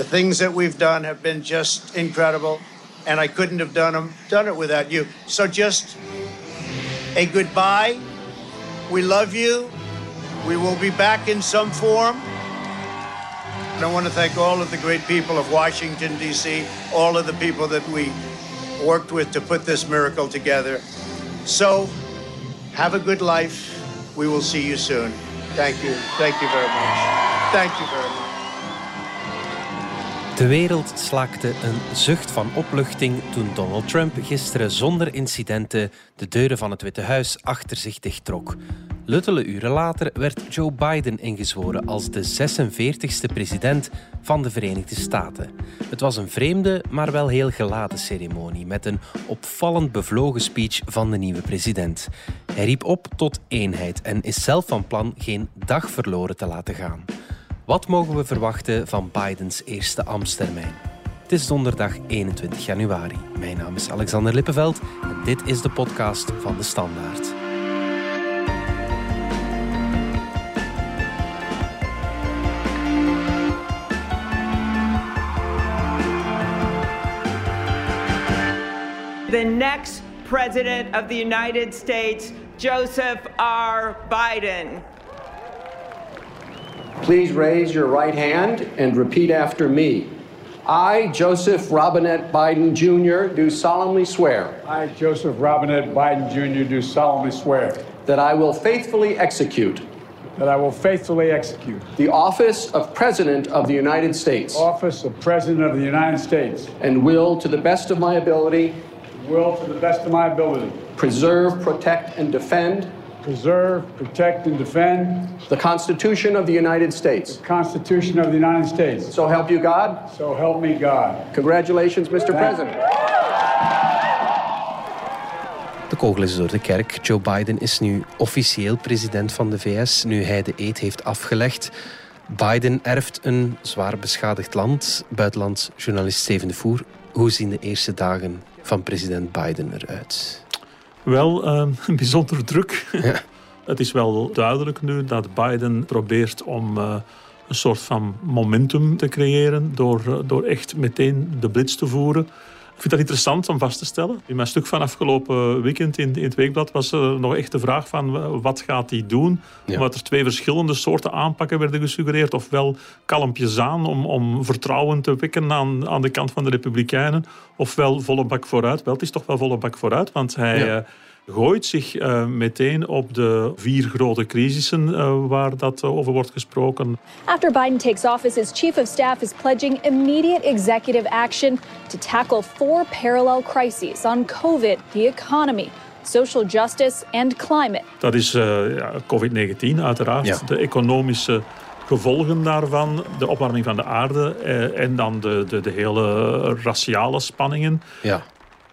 The things that we've done have been just incredible, and I couldn't have done them done it without you. So just a goodbye. We love you. We will be back in some form. And I want to thank all of the great people of Washington, D.C., all of the people that we worked with to put this miracle together. So, have a good life. We will see you soon. Thank you. Thank you very much. Thank you very much. De wereld slaakte een zucht van opluchting toen Donald Trump gisteren zonder incidenten de deuren van het Witte Huis achter zich dichttrok. Luttele uren later werd Joe Biden ingezworen als de 46e president van de Verenigde Staten. Het was een vreemde, maar wel heel geladen ceremonie met een opvallend bevlogen speech van de nieuwe president. Hij riep op tot eenheid en is zelf van plan geen dag verloren te laten gaan. Wat mogen we verwachten van Bidens eerste ambtstermijn? Het is donderdag 21 januari. Mijn naam is Alexander Lippenveld en dit is de podcast van de Standaard. The next President of the United States, Joseph R. Biden. Please raise your right hand and repeat after me. I, Joseph Robinette Biden Jr., do solemnly swear I, Joseph Robinette Biden Jr., do solemnly swear that I will faithfully execute that I will faithfully execute the office of President of the United States office of President of the United States, and will, to the best of my ability, will to the best of my ability preserve, protect, and defend preserve, protect, and defend the Constitution of the United States. the Constitution of the United States. So help you God. So help me God. Congratulations, Mr. President. De kogel is door de kerk. Joe Biden is nu officieel president van de VS, nu hij de eed heeft afgelegd. Biden erft een zwaar beschadigd land. Buitenlands journalist Steven de Voer. Hoe zien de eerste dagen van president Biden eruit? Wel uh, een bijzonder druk. Het is wel duidelijk nu dat Biden probeert om uh, een soort van momentum te creëren door, uh, door echt meteen de blitz te voeren. Ik vind dat interessant om vast te stellen. In mijn stuk van afgelopen weekend in, in het Weekblad was er nog echt de vraag van wat gaat hij doen? Ja. Omdat er twee verschillende soorten aanpakken werden gesuggereerd. Ofwel kalmpjes aan om, om vertrouwen te wekken aan, aan de kant van de Republikeinen. Ofwel volle bak vooruit. Wel, het is toch wel volle bak vooruit, want hij... Ja gooit zich uh, meteen op de vier grote crisissen uh, waar dat uh, over wordt gesproken. After Biden takes office, his chief of staff is pledging immediate executive action to tackle four parallel crises on COVID, the economy, social justice and climate. Dat is ja, COVID-19 uiteraard, ja. de economische gevolgen daarvan, de opwarming van de aarde en dan de, de, de hele raciale spanningen. Ja.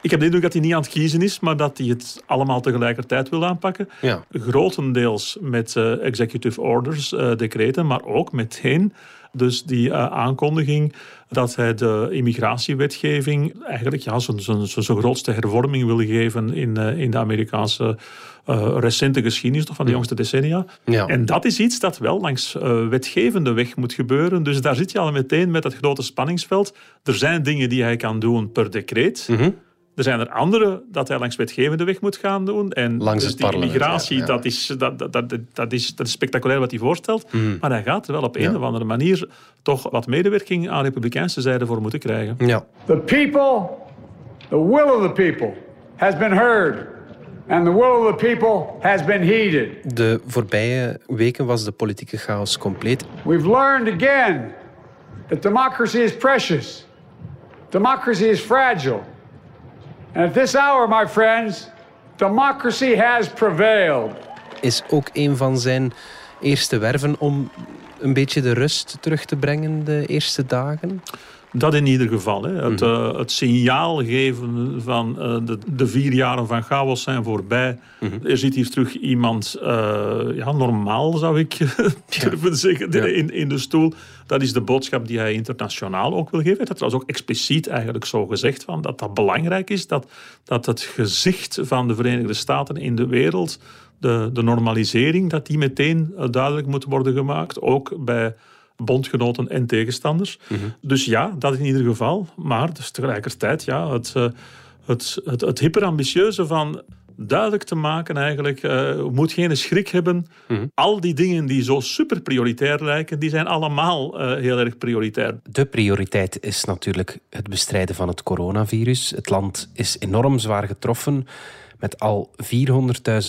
Ik heb de indruk dat hij niet aan het kiezen is, maar dat hij het allemaal tegelijkertijd wil aanpakken. Ja. Grotendeels met uh, executive orders, uh, decreten, maar ook meteen dus die uh, aankondiging dat hij de immigratiewetgeving eigenlijk ja, zijn grootste hervorming wil geven in, in de Amerikaanse recente geschiedenis van de jongste decennia. Ja. En dat is iets dat wel langs wetgevende weg moet gebeuren. Dus daar zit je al meteen met dat grote spanningsveld. Er zijn dingen die hij kan doen per decreet. Mm -hmm. Er zijn er andere dat hij langs wetgevende weg moet gaan doen. En langs dus het die ja, ja. Dat, is, dat, dat, dat, dat, is, dat is spectaculair wat hij voorstelt. Mm. Maar hij gaat er wel op een Ja. of andere manier toch wat medewerking aan republikeinse zijde voor moeten krijgen. Ja. The people, the will of the people has been heard. And the will of the people has been heeded. De voorbije weken was de politieke chaos compleet. We've learned again that democracy is precious. Democracy is fragile. And at this hour, my friends, democracy has prevailed. Is ook een van zijn eerste werven om een beetje de rust terug te brengen de eerste dagen? Dat in ieder geval. Hè. Het, Mhm. uh, het signaal geven van uh, de, de, vier jaren van chaos zijn voorbij. Mhm. Er zit hier terug iemand, uh, ja, normaal zou ik durven zeggen, Ja. in, in de stoel. Dat is de boodschap die hij internationaal ook wil geven. Dat trouwens ook expliciet eigenlijk zo gezegd, van, dat dat belangrijk is. Dat, dat het gezicht van de Verenigde Staten in de wereld, de, de normalisering, dat die meteen duidelijk moet worden gemaakt. Ook bij bondgenoten en tegenstanders. Dus ja, dat in ieder geval. Maar dus tegelijkertijd, ja, het, uh, het, het, het hyperambitieuze van duidelijk te maken eigenlijk. Uh, je moet geen schrik hebben. Al die dingen die zo super prioritair lijken, die zijn allemaal uh, heel erg prioritair. De prioriteit is natuurlijk het bestrijden van het coronavirus. Het land is enorm zwaar getroffen met al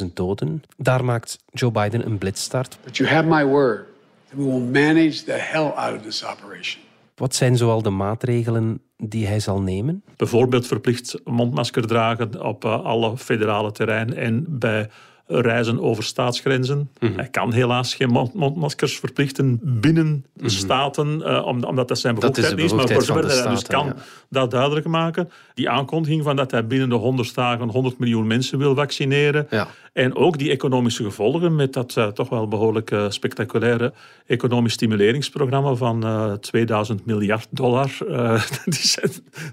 400.000 doden. Daar maakt Joe Biden een blitstart. But you have my word that we will manage the hell out of this operation. Wat zijn zoal de maatregelen die hij zal nemen? Bijvoorbeeld verplicht mondmasker dragen op uh, alle federale terrein en bij reizen over staatsgrenzen. Mm -hmm. Hij kan helaas geen mondmaskers verplichten binnen mm -hmm. staten, uh, omdat dat zijn bevoegdheid dat is. Maar voor zover hij dus kan ja. dat duidelijk maken. Die aankondiging van dat hij binnen de 100 dagen 100 miljoen mensen wil vaccineren. Ja. En ook die economische gevolgen met dat uh, toch wel behoorlijk uh, spectaculaire economisch stimuleringsprogramma van uh, 2000 miljard dollar. die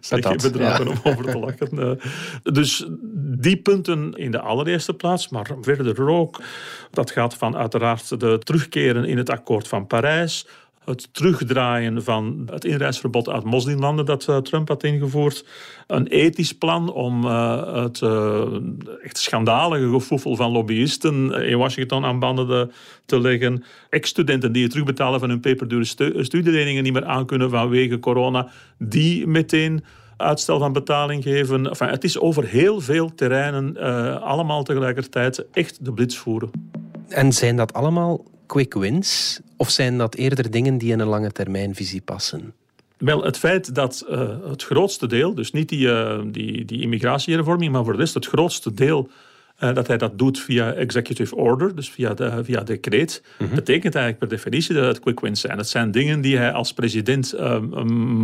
zijn geen bedragen ja. om over te lachen. dus die punten in de allereerste plaats, maar verder ook. Dat gaat van uiteraard de terugkeren in het akkoord van Parijs het terugdraaien van het inreisverbod uit moslimlanden dat uh, Trump had ingevoerd. Een ethisch plan om uh, het uh, echt schandalige gevoefel van lobbyisten in Washington aan banden de, te leggen. Ex-studenten die het terugbetalen van hun peperdure stu studieleningen niet meer aankunnen vanwege corona, die meteen uitstel van betaling geven. Enfin, het is over heel veel terreinen allemaal tegelijkertijd echt de blitz voeren. En zijn dat allemaal quick wins? Of zijn dat eerder dingen die in een lange termijnvisie passen? Wel, het feit dat uh, het grootste deel, dus niet die, uh, die, die immigratiehervorming, maar voor de rest het grootste deel uh, dat hij dat doet via executive order, dus via, de, via decreet, mm -hmm. betekent eigenlijk per definitie dat het quick wins zijn. Het zijn dingen die hij als president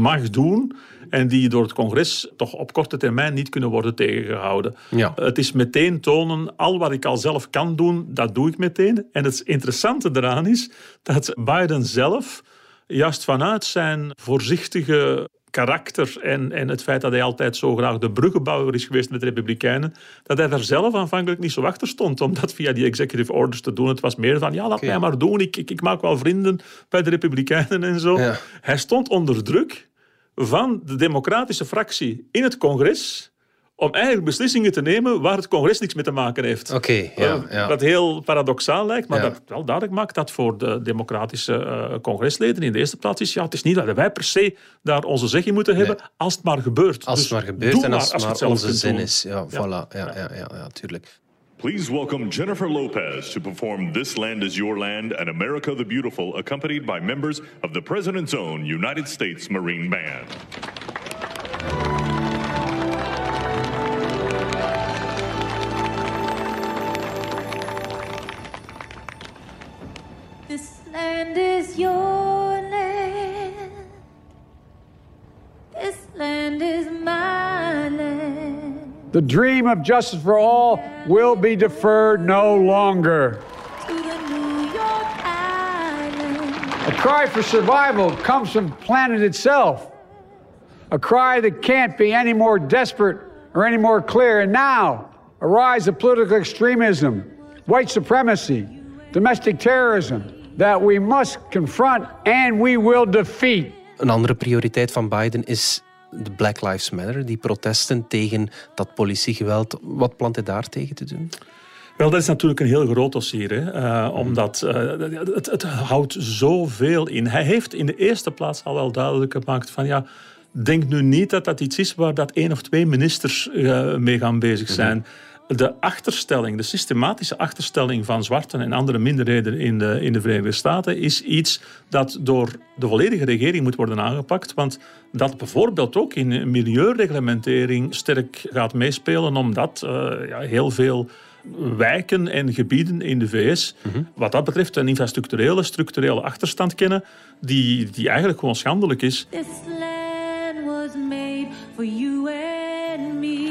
mag doen en die door het congres toch op korte termijn niet kunnen worden tegengehouden. Ja. Het is meteen tonen, al wat ik al zelf kan doen, dat doe ik meteen. En het interessante eraan is dat Biden zelf juist vanuit zijn voorzichtige karakter en, en het feit dat hij altijd zo graag de bruggenbouwer is geweest met de Republikeinen, dat hij daar zelf aanvankelijk niet zo achter stond om dat via die executive orders te doen. Het was meer van, ja, laat okay. mij maar doen, ik, ik, ik, maak wel vrienden bij de Republikeinen en zo. Ja. Hij stond onder druk van de democratische fractie in het congres om eigenlijk beslissingen te nemen waar het congres niks mee te maken heeft. Oké, okay, ja, ja. Wat heel paradoxaal lijkt, maar Ja. dat wel duidelijk maakt dat voor de democratische uh, congresleden in de eerste plaats is, ja, het is niet dat wij per se daar onze zeg in moeten hebben, Nee. als het maar gebeurt. Als Dus het maar gebeurt en als het maar zelf onze zin doen. is. Ja, voilà. Ja, ja, ja, ja, tuurlijk. Please welcome Jennifer Lopez to perform This Land is Your Land and America the Beautiful, accompanied by members of the President's Own United States Marine Band. Land is your land. This land is my land. The dream of justice for all will be deferred no longer. To the New York Island. A cry for survival comes from the planet itself. A cry that can't be any more desperate or any more clear. And now, a rise of political extremism, white supremacy, domestic terrorism that we must confront and we will defeat. Een andere prioriteit van Biden is de Black Lives Matter, die protesten tegen dat politiegeweld. Wat plant hij daar tegen te doen? Wel, dat is natuurlijk een heel groot dossier, hè? Uh, omdat uh, het, het houdt zoveel in. Hij heeft in de eerste plaats al wel duidelijk gemaakt van ja, denk nu niet dat dat iets is waar dat één of twee ministers uh, mee gaan bezig zijn. De achterstelling, de systematische achterstelling van zwarten en andere minderheden in de, in de Verenigde Staten is iets dat door de volledige regering moet worden aangepakt. Want dat bijvoorbeeld ook in milieureglementering sterk gaat meespelen, omdat uh, ja, heel veel wijken en gebieden in de VS, Mhm. wat dat betreft, een infrastructurele, structurele achterstand kennen, die, die eigenlijk gewoon schandelijk is. This land was made for you and me.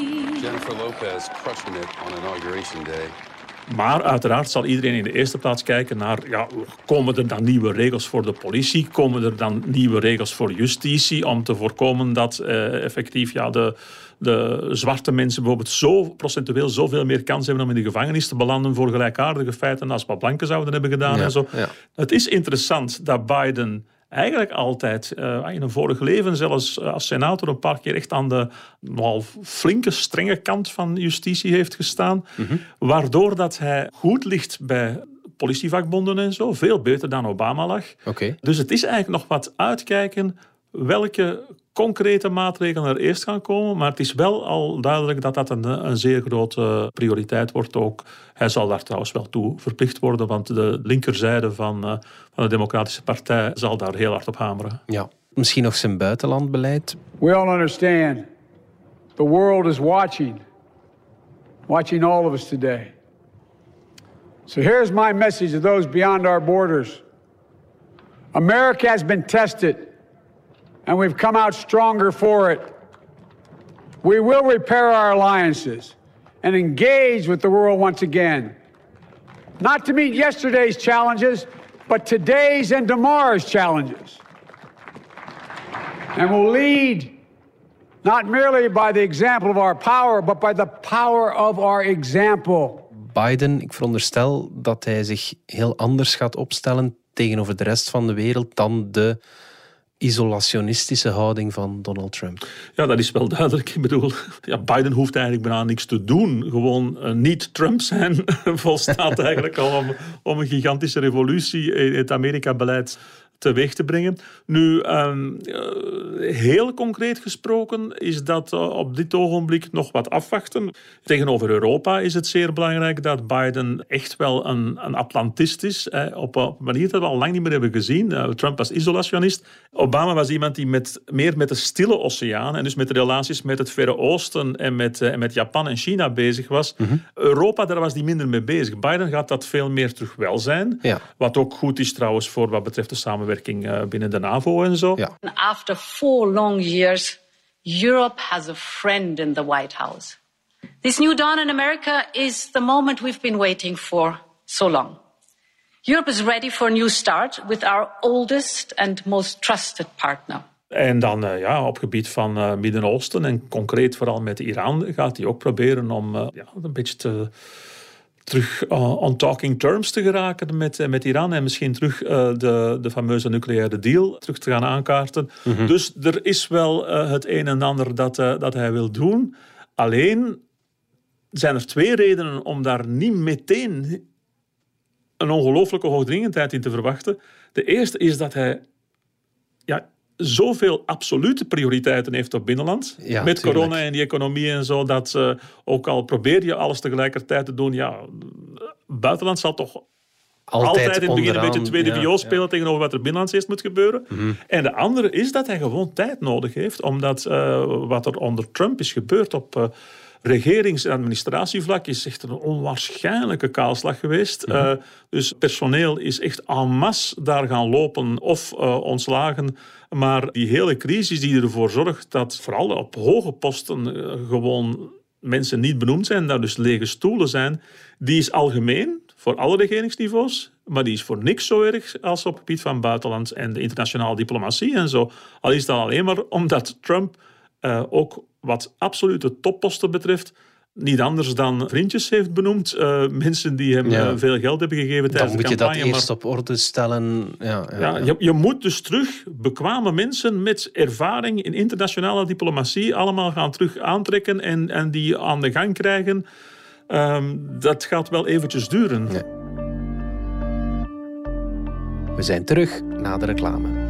Jennifer Lopez crushing it on inauguration day. Maar uiteraard zal iedereen in de eerste plaats kijken naar, ja, komen er dan nieuwe regels voor de politie? Komen er dan nieuwe regels voor justitie om te voorkomen dat eh, effectief ja, de, de zwarte mensen bijvoorbeeld zo procentueel zoveel meer kans hebben om in de gevangenis te belanden voor gelijkaardige feiten als wat blanken zouden hebben gedaan Ja, en zo. ja. Het is interessant dat Biden eigenlijk altijd, uh, in een vorig leven zelfs uh, als senator een paar keer echt aan de nogal flinke, strenge kant van justitie heeft gestaan. Waardoor dat hij goed ligt bij politievakbonden en zo. Veel beter dan Obama lag. Dus het is eigenlijk nog wat uitkijken welke concrete maatregelen er eerst gaan komen. Maar het is wel al duidelijk dat dat een, een zeer grote prioriteit wordt ook. Hij zal daar trouwens wel toe verplicht worden, want de linkerzijde van, uh, van de Democratische Partij zal daar heel hard op hameren. Ja, misschien nog zijn buitenlandbeleid. We all understand. The world is watching. Watching all of us today. So here's my message to those beyond our borders. America has been tested. And we've come out stronger for it. We will repair our alliances and engage with the world once again. Not to meet yesterday's challenges, but today's and tomorrow's challenges. And we'll lead not merely by the example of our power, but by the power of our example. Biden, ik veronderstel dat hij zich heel anders gaat opstellen tegenover de rest van de wereld dan de isolationistische houding van Donald Trump. Ja, dat is wel duidelijk. Ik bedoel, ja, Biden hoeft eigenlijk bijna niks te doen. Gewoon uh, niet Trump zijn volstaat eigenlijk al om, om een gigantische revolutie in het Amerika-beleid teweeg te brengen. Nu, um, heel concreet gesproken is dat uh, op dit ogenblik nog wat afwachten. Tegenover Europa is het zeer belangrijk dat Biden echt wel een, een Atlantist is. Eh, op, een manier dat we al lang niet meer hebben gezien. Uh, Trump was isolationist. Obama was iemand die met, meer met de stille oceaan en dus met de relaties met het Verre Oosten en met, uh, met Japan en China bezig was. Mhm. Europa, daar was hij minder mee bezig. Biden gaat dat veel meer terug wel zijn. Ja. Wat ook goed is trouwens voor wat betreft de samenwerking samenwerking binnen de NAVO en zo. Ja. After four long years, Europe has a friend in the White House. This new dawn in America is the moment we've been waiting for so long. Europe is ready for a new start with our oldest and most trusted partner. En dan uh, ja, op gebied van uh, Midden-Oosten en concreet vooral met Iran gaat hij ook proberen om uh, ja, een beetje te terug uh, on talking terms te geraken met, uh, met Iran en misschien terug uh, de, de fameuze nucleaire deal terug te gaan aankaarten. Mhm. Dus er is wel het een en ander dat, dat hij wil doen. Alleen zijn er twee redenen om daar niet meteen een ongelooflijke hoogdringendheid in te verwachten. De eerste is dat hij zoveel absolute prioriteiten heeft op binnenland. Ja, met tuurlijk. corona en die economie en zo. Dat uh, ook al probeer je alles tegelijkertijd te doen. Ja, buitenland zal toch altijd, altijd in het begin een beetje tweede ja, viool spelen ja. tegenover wat er binnenlands eerst moet gebeuren. Mhm. En de andere is dat hij gewoon tijd nodig heeft. Omdat uh, wat er onder Trump is gebeurd op... Uh, regerings- en administratievlak is echt een onwaarschijnlijke kaalslag geweest. Mhm. Uh, dus personeel is echt en masse daar gaan lopen of uh, ontslagen. Maar die hele crisis die ervoor zorgt dat vooral op hoge posten uh, gewoon mensen niet benoemd zijn, daar dus lege stoelen zijn, die is algemeen voor alle regeringsniveaus, maar die is voor niks zo erg als op het gebied van buitenland en de internationale diplomatie en zo. Al is dat alleen maar omdat Trump uh, ook wat absolute topposten betreft niet anders dan vriendjes heeft benoemd. Uh, mensen die hem Ja. uh, veel geld hebben gegeven Dan tijdens moet de je dat campagne. eerst op orde stellen. Ja, ja, je, je moet dus terug bekwame mensen met ervaring in internationale diplomatie allemaal gaan terug aantrekken en, en die aan de gang krijgen. Ehm, dat gaat wel eventjes duren. We zijn terug na de reclame.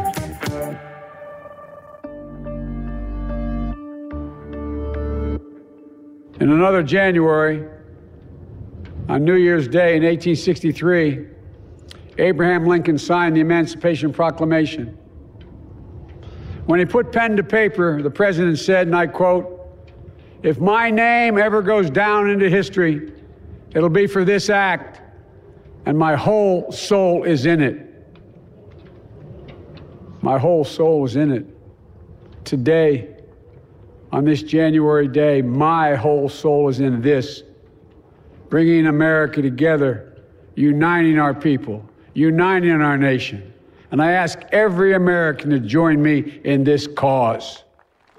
In another January, on New Year's Day in 1863, Abraham Lincoln signed the Emancipation Proclamation. When he put pen to paper, the president said, and I quote, If my name ever goes down into history, It'll be for this act, and my whole soul is in it. My whole soul is in it. Today, on this January day, my whole soul is in this bringing America together, uniting our people, uniting our nation. And I ask every American to join me in this cause.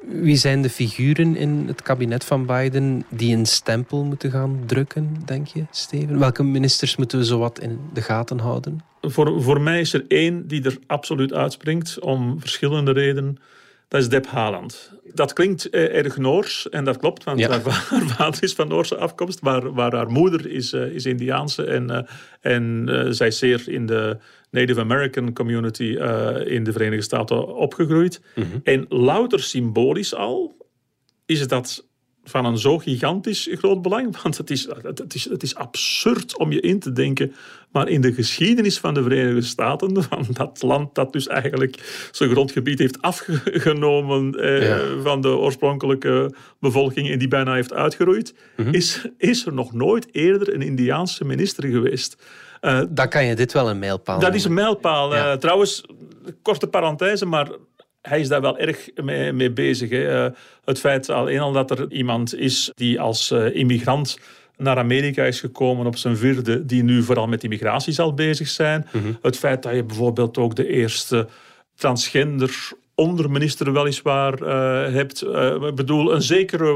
Wie zijn de figuren in het kabinet van Biden die een stempel moeten gaan drukken, denk je, Steven? Welke ministers moeten we zowat in de gaten houden? Voor, voor mij is er één die er absoluut uitspringt, om verschillende redenen. Dat is Deb Haaland. Dat klinkt eh, erg Noors en dat klopt, want haar, vader is van Noorse afkomst, maar, waar haar moeder is, uh, is Indiaanse en, uh, en uh, zij is zeer in de Native American community in de Verenigde Staten opgegroeid. Mm -hmm. En louter symbolisch al is het dat van een zo gigantisch groot belang. Want het is, het, is, het is absurd om je in te denken. Maar in de geschiedenis van de Verenigde Staten, van dat land dat dus eigenlijk zijn grondgebied heeft afgenomen eh, van de oorspronkelijke bevolking en die bijna heeft uitgeroeid, mm -hmm. is, is er nog nooit eerder een Indiaanse minister geweest. Uh, Dan kan je dit wel een mijlpaal Dat is een mijlpaal. Ja. Uh, trouwens, korte parenthese, maar hij is daar wel erg mee, mee bezig. Hè. Uh, het feit alleen al dat er iemand is die als uh, immigrant naar Amerika is gekomen op zijn vierde, die nu vooral met immigratie zal bezig zijn. Mm -hmm. Het feit dat je bijvoorbeeld ook de eerste transgender onderminister weliswaar uh, hebt. Uh, ik bedoel, een zekere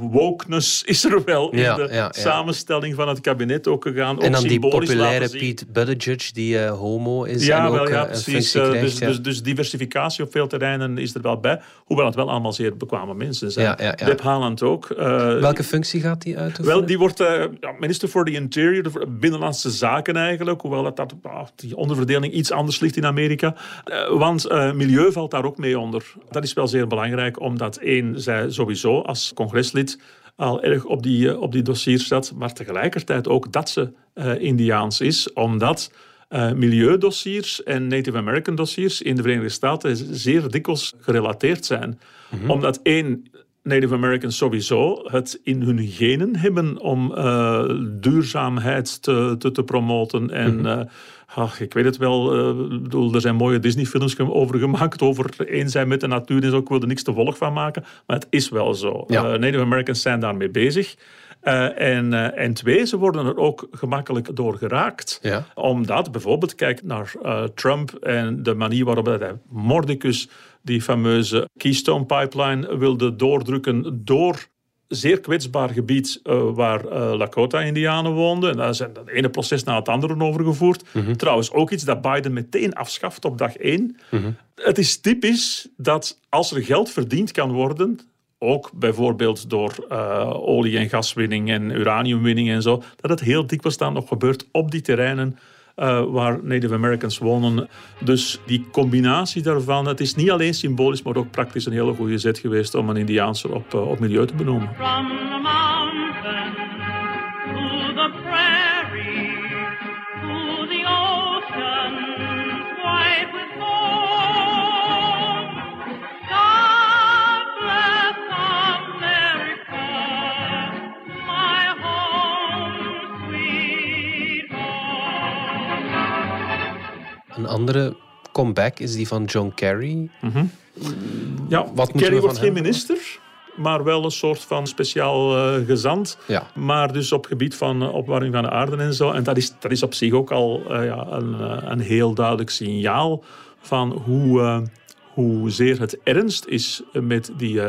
wokeness is er wel in de ja, ja. samenstelling van het kabinet ook gegaan. En dan die populaire Pete Buttigieg, die uh, homo is ja, en wel, ook ja, precies. krijgt. Dus, dus, dus, diversificatie op veel terreinen is er wel bij. Hoewel het wel allemaal zeer bekwame mensen zijn. Deb Haaland ook. Welke functie gaat die uitoefenen? Wel, die wordt minister for the Interior, de Binnenlandse Zaken eigenlijk. Hoewel dat, dat, die onderverdeling iets anders ligt in Amerika. want milieu valt daar ook mee onder. Dat is wel zeer belangrijk, omdat één, zij sowieso als congreslid al erg op die, op die dossiers zat, maar tegelijkertijd ook dat ze uh, Indiaans is, omdat uh, milieudossiers en Native American dossiers in de Verenigde Staten zeer dikwijls gerelateerd zijn. Mm -hmm. Omdat één, Native Americans sowieso het in hun genen hebben om uh, duurzaamheid te, te, te promoten en... Mm -hmm. Ach, ik weet het wel. Uh, bedoel, er zijn mooie Disney-films over gemaakt over één zijn met de natuur en zo. Ik wil er niks te volg van maken. Maar het is wel zo. Ja. Uh, Native Americans zijn daarmee bezig. Uh, en, en twee, ze worden er ook gemakkelijk door geraakt. Ja. Omdat bijvoorbeeld, kijk naar Trump en de manier waarop hij Mordicus die fameuze Keystone Pipeline wilde doordrukken door zeer kwetsbaar gebied uh, waar uh, Lakota-Indianen woonden. En daar zijn het ene proces na het andere over gevoerd. Mm -hmm. Trouwens, ook iets dat Biden meteen afschaft op dag één. Mm -hmm. Het is typisch dat als er geld verdiend kan worden, ook bijvoorbeeld door uh, olie- en gaswinning en uraniumwinning en zo, dat het heel dikwijls dan nog gebeurt op die terreinen uh, waar Native Americans wonen. Dus die combinatie daarvan, het is niet alleen symbolisch, maar ook praktisch een hele goede zet geweest om een Indiaanse op, uh, op milieu te benoemen. Andere comeback is die van John Kerry. Mm -hmm. Ja, Wat Kerry wordt geen hem minister, maar wel een soort van speciaal uh, gezant. Ja. Maar dus op gebied van uh, opwarming van de aarde en zo. En dat is, dat is op zich ook al uh, ja, een, een heel duidelijk signaal van hoe, hoezeer het ernst is met die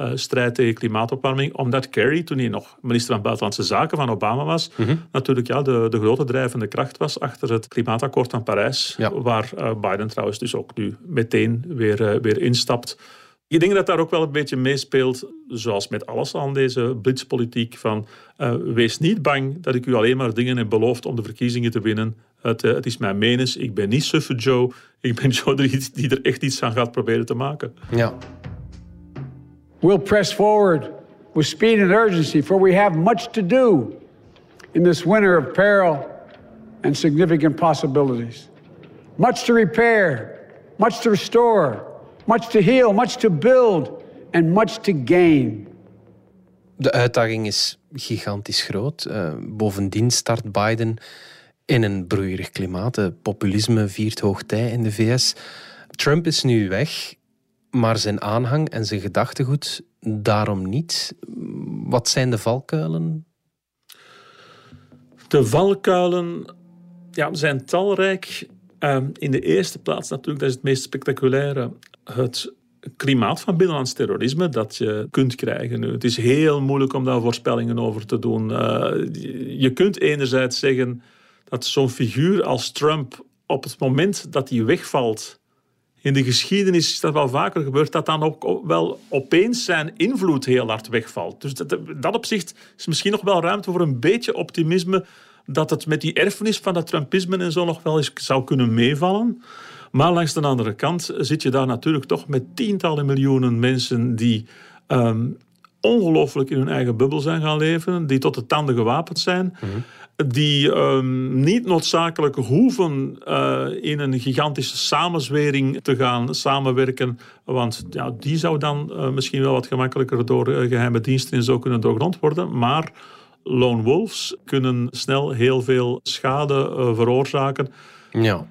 uh, strijd tegen klimaatopwarming. Omdat Kerry, toen hij nog minister van Buitenlandse Zaken van Obama was, Mhm. natuurlijk ja, de, de grote drijvende kracht was achter het klimaatakkoord van Parijs. Ja. Waar uh, Biden trouwens dus ook nu meteen weer, uh, weer instapt. Ik denk dat daar ook wel een beetje meespeelt, zoals met alles aan deze blitzpolitiek, van uh, wees niet bang dat ik u alleen maar dingen heb beloofd om de verkiezingen te winnen. Het, uh, het is mijn menens, ik ben niet suffe Joe, ik ben Joe die, die er echt iets aan gaat proberen te maken. Ja. We'll press forward with speed and urgency, for we have much to do in this winter of peril and significant possibilities. Much to repair, much to restore, much to heal, much to build, and much to gain. De uitdaging is gigantisch groot. Uh, bovendien start Biden in een broeierig klimaat. Populisme viert hoogtij in de VS. Trump is nu weg, maar zijn aanhang en zijn gedachtegoed daarom niet. Wat zijn de valkuilen? De valkuilen ja, zijn talrijk. Uh, in de eerste plaats natuurlijk, dat is het meest spectaculaire, het klimaat van binnenlands terrorisme dat je kunt krijgen nu. Het is heel moeilijk om daar voorspellingen over te doen. Uh, je kunt enerzijds zeggen dat zo'n figuur als Trump op het moment dat hij wegvalt, in de geschiedenis is dat wel vaker gebeurd, dat dan ook wel opeens zijn invloed heel hard wegvalt. Dus dat, dat opzicht is misschien nog wel ruimte voor een beetje optimisme dat het met die erfenis van dat Trumpisme en zo nog wel eens zou kunnen meevallen. Maar langs de andere kant zit je daar natuurlijk toch met tientallen miljoenen mensen die um, ongelooflijk in hun eigen bubbel zijn gaan leven, die tot de tanden gewapend zijn. Mhm die um, niet noodzakelijk hoeven uh, in een gigantische samenzwering te gaan samenwerken. Want ja, die zou dan uh, misschien wel wat gemakkelijker door uh, geheime diensten en zo kunnen doorgrond worden. Maar lone wolves kunnen snel heel veel schade veroorzaken. Ja.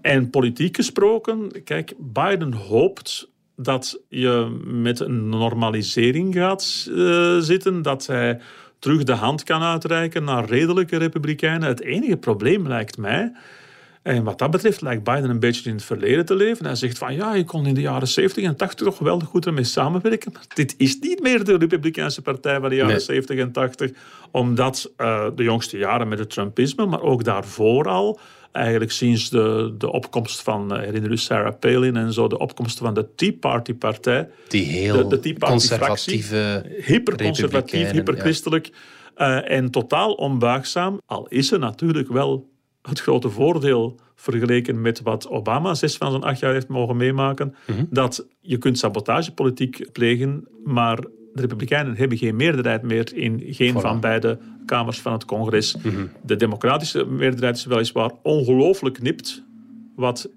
En politiek gesproken, kijk, Biden hoopt dat je met een normalisering gaat zitten. Dat hij terug de hand kan uitreiken naar redelijke republikeinen. Het enige probleem lijkt mij. En wat dat betreft lijkt Biden een beetje in het verleden te leven. Hij zegt van ja, je kon in de jaren 70 en 80 toch geweldig goed ermee samenwerken. Maar dit is niet meer de Republikeinse partij van de jaren 70 en 80. Omdat uh, de jongste jaren met het Trumpisme, maar ook daarvoor al, eigenlijk sinds de, de opkomst van, eh, herinner u Sarah Palin en zo, de opkomst van de Tea Party partij. Die heel de, Tea Party conservatieve Hyperconservatief, hyperchristelijk ja. uh, en totaal onbuigzaam. Al is er natuurlijk wel het grote voordeel vergeleken met wat Obama zes van zijn acht jaar heeft mogen meemaken, mhm. dat je kunt sabotagepolitiek plegen, maar de Republikeinen hebben geen meerderheid meer in geen van beide kamers van het congres. Mhm. De democratische meerderheid is weliswaar ongelooflijk nipt, wat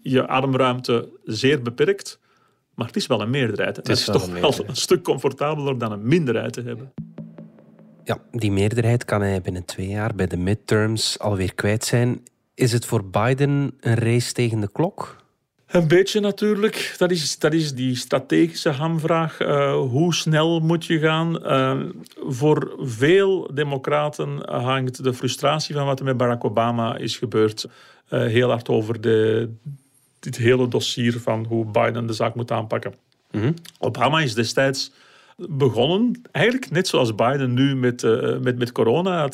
je ademruimte zeer beperkt. Maar het is wel een meerderheid. Het, is, toch wel een stuk comfortabeler dan een minderheid te hebben. Ja, die meerderheid kan hij binnen twee jaar bij de midterms alweer kwijt zijn. Is het voor Biden een race tegen de klok? Een beetje natuurlijk. Dat is, dat is die strategische hamvraag. Uh, hoe snel moet je gaan? Uh, voor veel democraten hangt de frustratie van wat er met Barack Obama is gebeurd uh, heel hard over de, dit hele dossier van hoe Biden de zaak moet aanpakken. Mm -hmm. Obama is destijds begonnen, eigenlijk net zoals Biden nu met, met, met corona.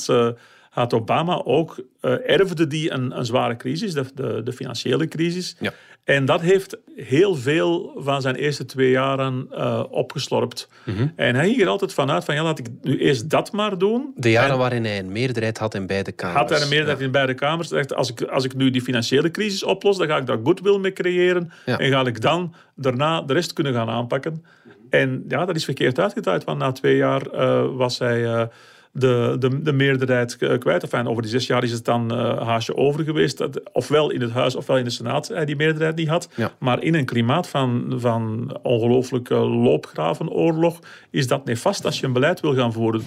Had Obama ook, erfde die een, een zware crisis, de, de, de financiële crisis. Ja. En dat heeft heel veel van zijn eerste twee jaren uh, opgeslorpt. Mhm. En hij ging er altijd vanuit van, ja, laat ik nu eerst dat maar doen. De jaren waarin hij een meerderheid had in beide kamers. Had hij een meerderheid in beide kamers. Dacht, als, ik, als ik nu die financiële crisis oplos, dan ga ik daar goodwill mee creëren. En ga ik dan daarna de rest kunnen gaan aanpakken. En ja, dat is verkeerd uitgedraaid, want na twee jaar uh, was hij... De, de, de meerderheid kwijt. Enfin, over die zes jaar is het dan uh, haasje over geweest. Dat, ofwel in het Huis ofwel in de Senaat hij die meerderheid niet had. Ja. Maar in een klimaat van, van ongelooflijke loopgravenoorlog is dat nefast als je een beleid wil gaan voeren.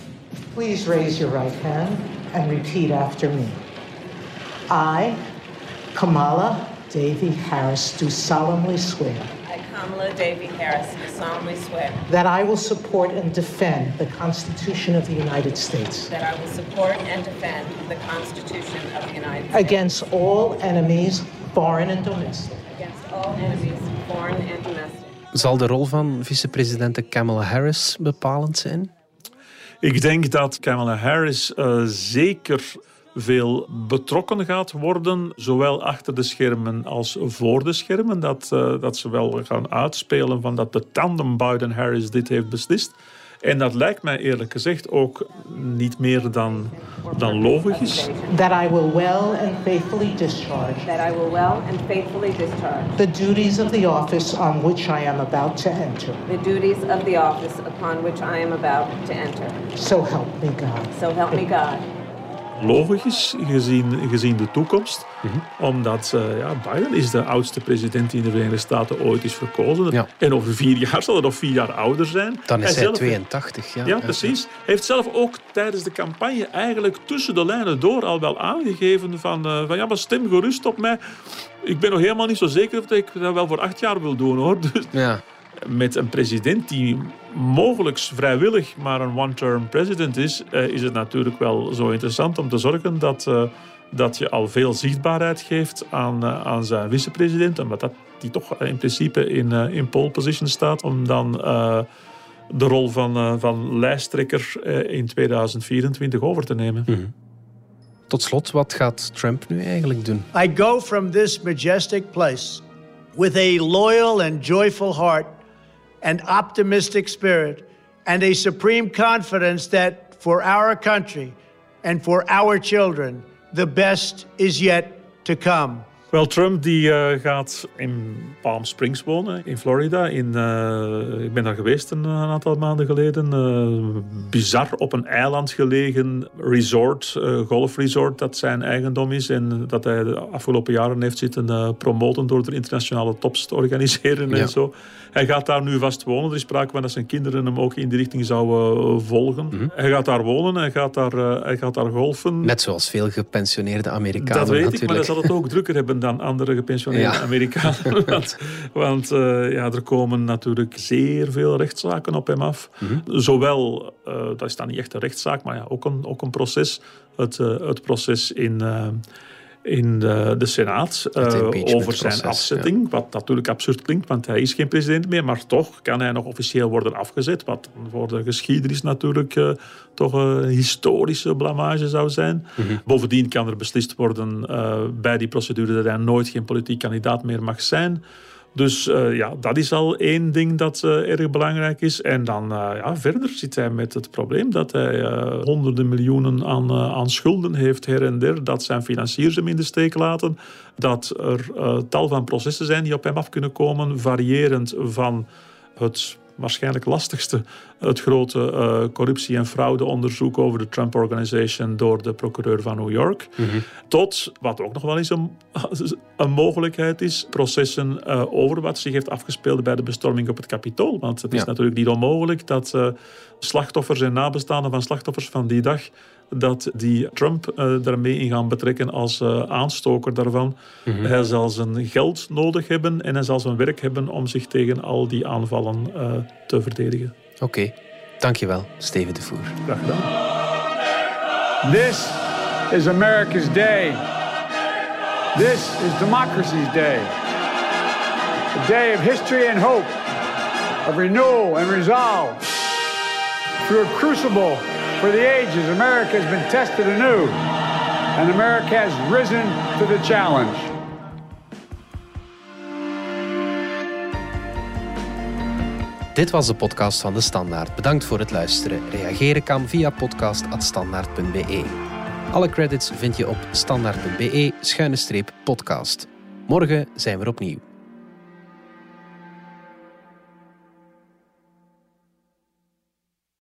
Please raise your right hand and repeat after me. I, Kamala Davy Harris, do solemnly swear. Kamala Davy Harris, do solemnly swear that I will support and defend the Constitution of the United States that I will support and defend the Constitution of the United States against all enemies, foreign and domestic. against all enemies, foreign and domestic. Zal de rol van vicepresident Kamala Harris bepalend zijn? Ik denk dat Kamala Harris uh, zeker veel betrokken gaat worden, zowel achter de schermen als voor de schermen. Dat, uh, dat ze wel gaan uitspelen van dat de tandem Biden-Harris dit heeft beslist. En dat lijkt mij eerlijk gezegd ook niet meer dan, dan logisch. That I will well and faithfully discharge. That I will well and faithfully discharge. The duties of the office on which I am about to enter. The duties of the office upon which I am about to enter. So help me God. So help me God. Logisch gezien, gezien de toekomst. Omdat uh, ja, Biden is de oudste president die in de Verenigde Staten ooit is verkozen. En over vier jaar zal hij nog vier jaar ouder zijn. Dan is hij, 82. Ja, ja, precies. Hij heeft zelf ook tijdens de campagne eigenlijk tussen de lijnen door al wel aangegeven van, uh, van ja, maar stem gerust op mij. Ik ben nog helemaal niet zo zeker of ik dat wel voor acht jaar wil doen hoor. Dus ja met een president die mogelijk vrijwillig maar een one-term president is, eh, is het natuurlijk wel zo interessant om te zorgen dat, uh, dat je al veel zichtbaarheid geeft aan, uh, aan zijn vicepresident, omdat dat, die toch in principe in, in pole position staat, om dan de rol van, van lijsttrekker in 2024 over te nemen. Mm -hmm. Tot slot, wat gaat Trump nu eigenlijk doen? I go from this majestic place with a loyal and joyful heart and optimistic spirit and a supreme confidence that for our country and for our children, the best is yet to come. Wel, Trump die, uh, gaat in Palm Springs wonen, in Florida. In, uh, ik ben daar geweest een, een aantal maanden geleden. Uh, bizar op een eiland gelegen resort, golfresort, dat zijn eigendom is. En dat hij de afgelopen jaren heeft zitten promoten door de internationale tops te organiseren ja. en zo. Hij gaat daar nu vast wonen. Er is sprake van dat zijn kinderen hem ook in die richting zouden volgen. Mm -hmm. Hij gaat daar wonen, hij gaat daar, hij gaat daar golfen. Net zoals veel gepensioneerde Amerikanen Dat weet natuurlijk. ik, maar hij zal het ook drukker hebben dan andere gepensioneerde ja. Amerikanen. want want uh, ja, er komen natuurlijk zeer veel rechtszaken op hem af. Mm -hmm. Zowel, uh, dat is dan niet echt een rechtszaak, maar ja, ook, een, ook een proces. Het, uh, het proces in in de, de Senaat uh, over zijn afzetting. Ja. Wat natuurlijk absurd klinkt, want hij is geen president meer. Maar toch kan hij nog officieel worden afgezet. Wat voor de geschiedenis natuurlijk uh, toch een historische blamage zou zijn. Mm -hmm. Bovendien kan er beslist worden uh, bij die procedure dat hij nooit geen politiek kandidaat meer mag zijn. Dus uh, ja, dat is al één ding dat uh, erg belangrijk is. En dan uh, ja, verder zit hij met het probleem dat hij honderden miljoenen aan, aan schulden heeft her en der. Dat zijn financiers hem in de steek laten. Dat er tal van processen zijn die op hem af kunnen komen, variërend van het waarschijnlijk lastigste. Het grote uh, corruptie- en fraudeonderzoek over de Trump Organization door de procureur van New York. Mm -hmm. Tot, wat ook nog wel eens een, een mogelijkheid is, processen uh, over wat zich heeft afgespeeld bij de bestorming op het Capitool. Want het is ja. natuurlijk niet onmogelijk dat uh, slachtoffers en nabestaanden van slachtoffers van die dag dat die Trump uh, daarmee in gaan betrekken als uh, aanstoker daarvan. Mm -hmm. Hij zal zijn geld nodig hebben en hij zal zijn werk hebben om zich tegen al die aanvallen uh, te verdedigen. Oké, okay. dankjewel, Steven de Voer. Graag gedaan. This is America's day. This is democracy's day. A day of history and hope, of renewal and resolve. Through a crucible for the ages, America has been tested anew, and America has risen to the challenge. Dit was de podcast van De Standaard. Bedankt voor het luisteren. Reageren kan via podcast.standaard.be. Alle credits vind je op standaard.be-podcast. Morgen zijn we opnieuw.